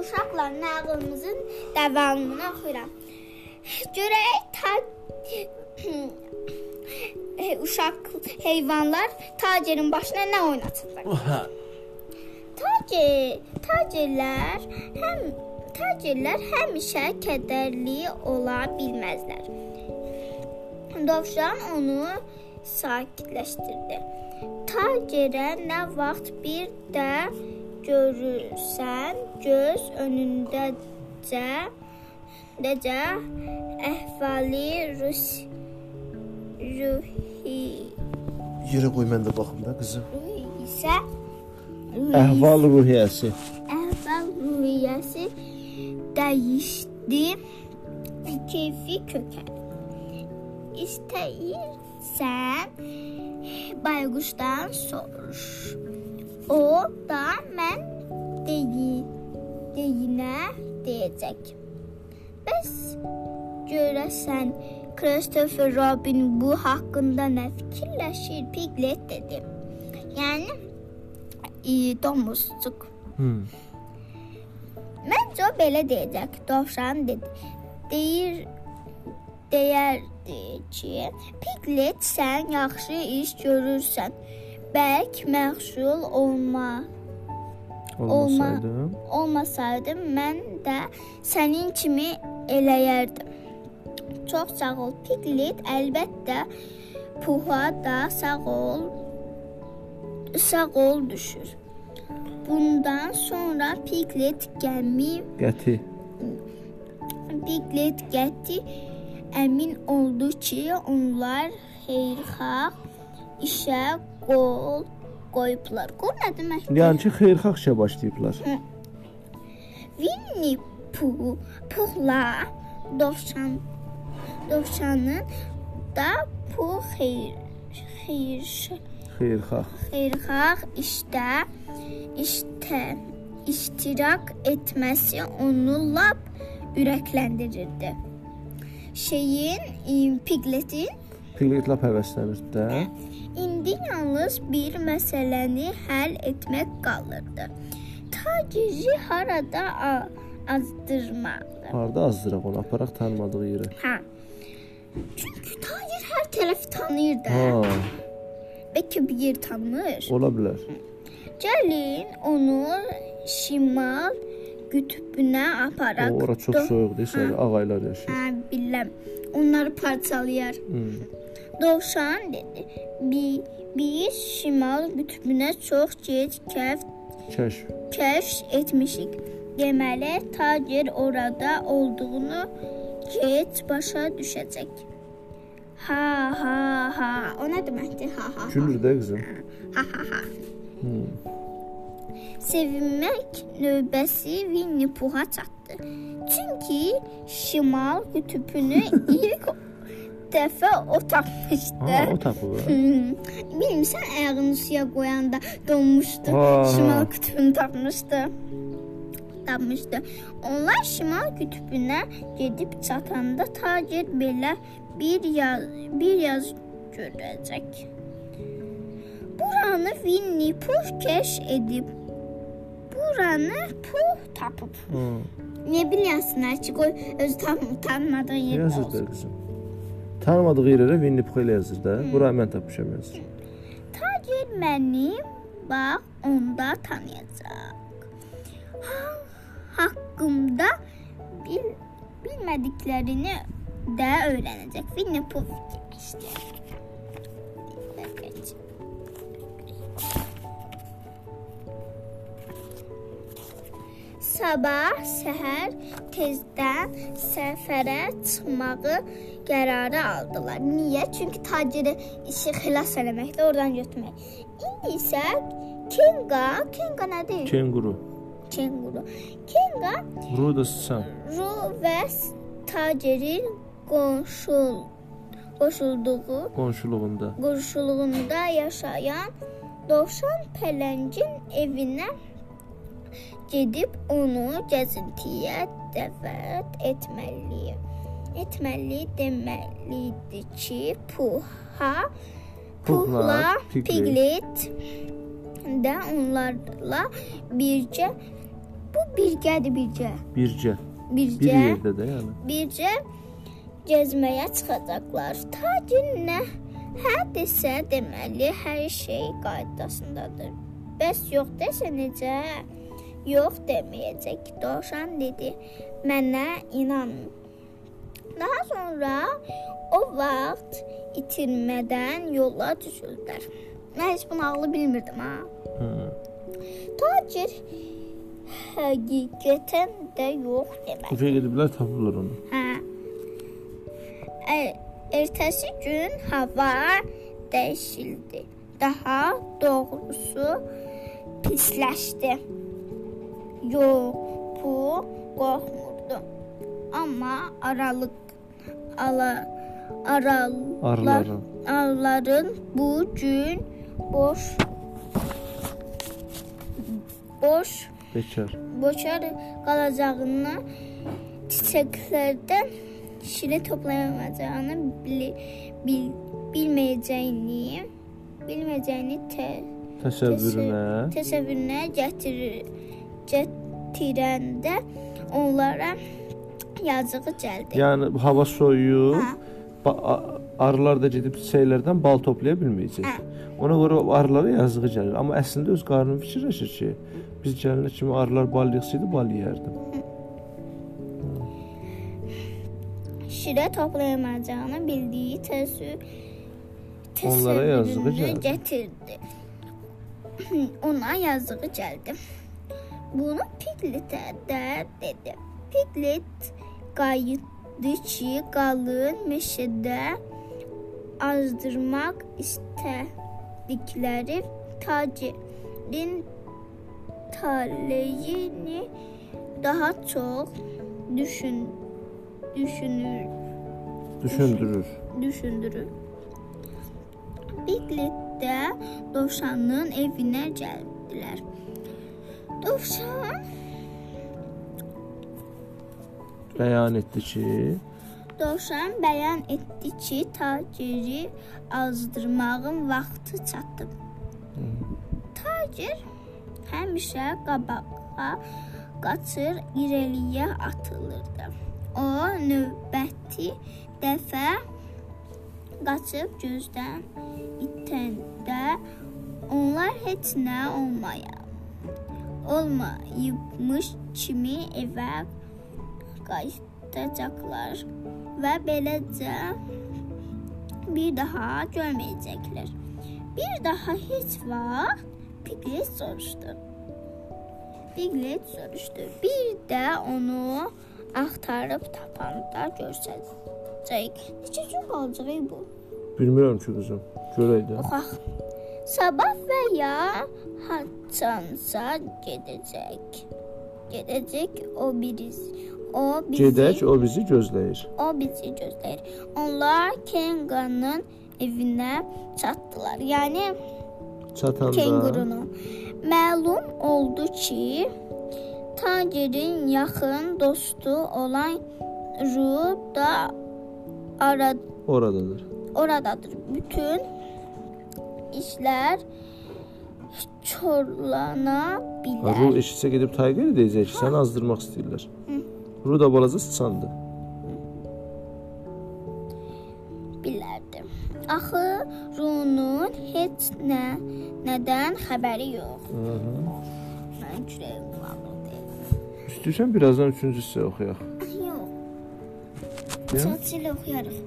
uşaqlar nağılımızın davamını oxuyuram. Görək ta uşaq heyvanlar tacirin başına nə oynatırlar? Tacir, tacirlər həm tacirlər həmişə kədərli ola bilməzlər. Dovşan onu sakitləşdirdi. Tacirə nə vaxt bir də görürsən, göz önündəcə dəcə əhvali rus ruhi Yerə qoy mən də baxım da qızım. isə Əhval ruhiyyəsi. əhval ruhiyyəsi dəyişdi, keyfi kökəldi. İstəyirsən bayquşdan soruş. O da mən deyi deyinə deyəcək. Bəs görəsən Christopher Robin bu haqqında nə fikirləşir? Piglet dedi. Yəni e, domuzcuk. Hmm. Məncə belə deyəcək. Dovşan dedi. Deyir deyərdi ki, Piglet sən yaxşı iş görürsən. Bəlk məxsul olma Olmasaydı. olmasaydı mən də sənin kimi eləyərdim. Çox sağ ol Piglet, əlbəttə Puha da sağ ol. Sağ ol düşür. Bundan sonra Piglet gəmi Qəti. Piglet getdi. Əmin oldu ki, onlar xeyirxah işə qol qoyublar. Qol nə deməkdir? Yəni ki, xeyirxah işə başlayıblar. Winnie Pooh, Puhla dovşan dovşanın da Pooh xeyir xeyir Xeyirxah. xeyirxah işdə işdə iştirak etməsi onu lap ürəkləndirirdi. Şeyin Pigletin Piglet lap həvəslənirdi də. indi yalnız bir məsələni həll etmək qalırdı. Taciri harada a- azdırmalı. Harda azdıraq onu, aparaq tanımadığı yerə. Hə. Çünki tacir hər tərəfi tanıyır da. Ha, Bəlkə bir yer tanımır. ola bilər. Gəlin onu şimal qütbünə aparaq. Ora çox soyuqdur, sonra ağaylar yaşayır. Hə, biləm. Onları parçalayar. Hmm. Dovşan dedi. Bi biz şimal qütbünə çox gec kəf Kəşf. kəşf etmişik. Deməli, tacir orada olduğunu gec başa düşəcək. Ha ha ha. O nə deməkdir? Ha ha. Gülür də qızım. Ha ha ha. Hmm. Sevinmək növbəsi Winnie Pooh'a çatdı. Çünki şimal qütbünü ilk dəfə o tapmışdı. Ha, o tapıb. Hmm. Bilmirsən ayağını suya qoyanda donmuşdu. Ha. Şimal qütbünü tapmışdı. Tapmışdı. Onlar şimal qütbünə gedib çatanda tacir belə bir yaz bir yaz görəcək. Buranı Winnie Pooh kəşf edib. Buranı Pooh tapıb. Hmm. Nə bilirsən ki, qoy öz tam tanımadığın yerdə Yazır olsun. da qızım. Tanımadığı yerə Winnie Pooh ilə yazır da. Bura mən tapmışam yazır. Tacir mənim bax onda tanıyacaq. Ha, haqqımda bil, bilmədiklərini də öyrənəcək. Winnie Pooh fikirləşdi. Sabah səhər tezdən səfərə çıxmağı qərarı aldılar. Niyə? Çünki taciri işi xilas eləməkdə oradan götürmək. İndi isə Kenga, Kenga nədir? Kenguru. Kenguru. Kenga Ru da sıçan. Ru və tacirin qonşul qoşulduğu Qonşuluğunda. qonşuluğunda yaşayan dovşan pələngin evinə gedib onu gəzintiyə dəvət etməli. Etməli deməlidir ki, Puha, Puhla, Piglet. Də onlarla bircə Bu birgədir, birgə. Bircə. Bir Bircə. yerdə də yəni. Bircə gəzməyə çıxacaqlar. Tacir nə hə desə, deməli hər şey qaydasındadır. Bəs yox desə necə? Yox deməyəcək. Dovşan dedi. Mənə inanın. Daha sonra o vaxt itirmədən yola düşüldülər. Mən heç bunu ağlı bilmirdim ha. Hı. Tacir həqiqətən də yox demədi. Uşaq gediblər tapırlar onu. Hə. Er, ertəsi gün hava dəyişildi. Daha doğrusu pisləşdi. Yox, bu qorxmurdu. Amma aralıq ala aralar Arıların. arıların bu gün boş boş Bekar. boşar qalacağını çiçəklərdən şirin toplayamayacağını bil, bil, bilməyəcəyini bilməyəcəyini tə, Təsəvvürünə. təsəvvürünə gətirir gətirəndə onlara yazığı gəldi. Yəni hava soyuyur. Hə. Arılar da gedib çiçəklərdən bal toplaya bilməyəcək. Hə. Ona görə arılara yazığı gəlir. Amma əslində öz qarnını fikirləşir ki, biz gəlinə kimi arılar bal yığsaydı bal yeyərdim. şirə toplayamayacağını bildiyi təsəvvür Onlara yazığı gəldi. gətirdi. Ona yazığı gəldi. Bunu Pigletə də dedi. Piglet qayıtdı ki, qalın meşədə azdırmaq istədikləri tacirin taleyini daha çox düşün düşünür Düşündürür. düşündürür. Piglet də dovşanın evinə gəldilər. Dovşan Bəyan etdi ki, Dovşan bəyan etdi ki, taciri azdırmağın vaxtı çatıb. Tacir həmişə qabağa qaçır, irəliyə atılırdı. O növbəti dəfə qaçıb gözdən itəndə onlar heç nə olmaya olmayıbmış kimi evə qayıdacaqlar və beləcə bir daha görməyəcəklər. Bir daha heç vaxt Piglet soruşdu. Piglet soruşdu. Bir də onu axtarıb tapanda görsəcək. Neçə gün qalacaq bu? bilmirəm ki qızım. Görək də. Oxaq. Sabah və ya haçansa gedəcək. Gedəcək o biriz. O bizi Gedək, o bizi gözləyir. O bizi gözləyir. Onlar Kenganın evinə çatdılar. Yəni Çatanda kengurunun. Məlum oldu ki, tacirin yaxın dostu olan Ru da ara oradadır. oradadır. Bütün işlər çorlana bilər. Ru eşitsə gedib Taygerə deyəcək ki, səni azdırmaq istəyirlər. Ru da balaca sıçandı. bilərdi. Axı Runun heç nə nədən xəbəri yox. Hı-hı. Mən kürəyim. İstəyirsən birazdan 3-cü hissə oxuyaq. Yox. Ya? Çatçıyla oxuyarıq.